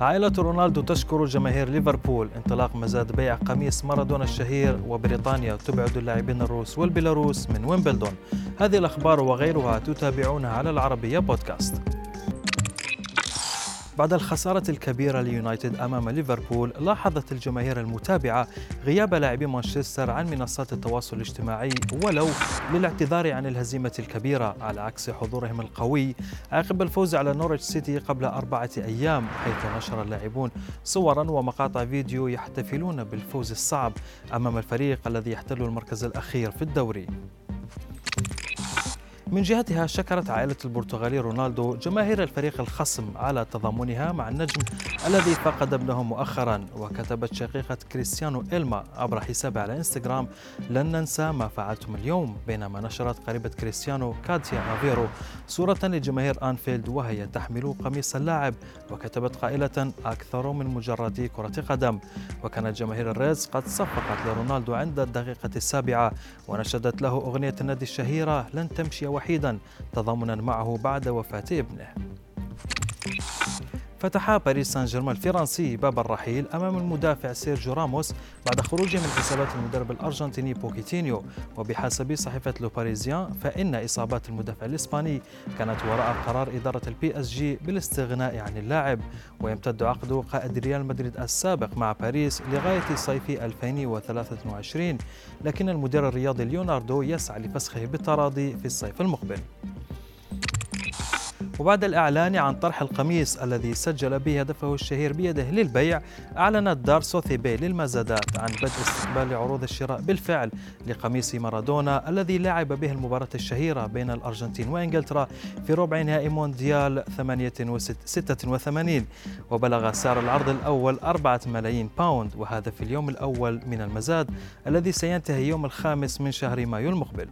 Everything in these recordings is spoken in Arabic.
عائلة رونالدو تشكر جماهير ليفربول انطلاق مزاد بيع قميص مارادونا الشهير وبريطانيا تبعد اللاعبين الروس والبيلاروس من ويمبلدون. هذه الأخبار وغيرها تتابعونها على العربية بودكاست. بعد الخسارة الكبيرة ليونايتد أمام ليفربول لاحظت الجماهير المتابعة غياب لاعبي مانشستر عن منصات التواصل الاجتماعي ولو للاعتذار عن الهزيمة الكبيرة على عكس حضورهم القوي عقب الفوز على نورويتش سيتي قبل أربعة أيام حيث نشر اللاعبون صورا ومقاطع فيديو يحتفلون بالفوز الصعب أمام الفريق الذي يحتل المركز الأخير في الدوري. من جهتها شكرت عائلة البرتغالي رونالدو جماهير الفريق الخصم على تضامنها مع النجم الذي فقد ابنه مؤخرا وكتبت شقيقة كريستيانو إلما عبر حسابها على إنستغرام لن ننسى ما فعلتم اليوم بينما نشرت قريبة كريستيانو كاتيا أفيرو صورة لجماهير أنفيلد وهي تحمل قميص اللاعب وكتبت قائلة أكثر من مجرد كرة قدم وكانت جماهير الريدز قد صفقت لرونالدو عند الدقيقة السابعة ونشدت له أغنية النادي الشهيرة لن تمشي وحيدا تضامنا معه بعد وفاة ابنه. فتح باريس سان جيرمان الفرنسي باب الرحيل أمام المدافع سيرجيو راموس بعد خروجه من حسابات المدرب الأرجنتيني بوتشيتينو. وبحسب صحيفة لو باريزيان فإن إصابات المدافع الإسباني كانت وراء قرار إدارة البي اس جي بالاستغناء عن اللاعب. ويمتد عقد قائد ريال مدريد السابق مع باريس لغاية صيف 2023 لكن المدير الرياضي ليوناردو يسعى لفسخه بالتراضي في الصيف المقبل. وبعد الإعلان عن طرح القميص الذي سجل به هدفه الشهير بيده للبيع أعلنت دار سوثيبي للمزادات عن بدء استقبال عروض الشراء بالفعل لقميص مارادونا الذي لعب به المباراة الشهيرة بين الأرجنتين وإنجلترا في ربع نهائي مونديال 86 وبلغ سعر العرض الأول 4 ملايين باوند وهذا في اليوم الأول من المزاد الذي سينتهي يوم الخامس من شهر مايو المقبل.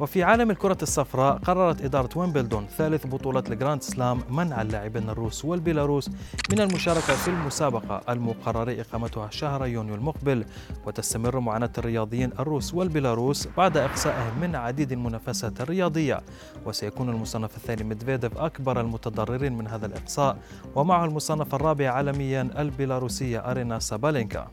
وفي عالم الكرة الصفراء قررت إدارة ويمبلدون ثالث بطولة الجراند سلام منع اللاعبين الروس والبيلاروس من المشاركة في المسابقة المقرر إقامتها شهر يونيو المقبل. وتستمر معاناة الرياضيين الروس والبيلاروس بعد إقصائهم من عديد المنافسات الرياضية. وسيكون المصنف الثاني ميدفيديف أكبر المتضررين من هذا الإقصاء. ومعه المصنف الرابع عالميا البيلاروسية أرينا سابالينكا.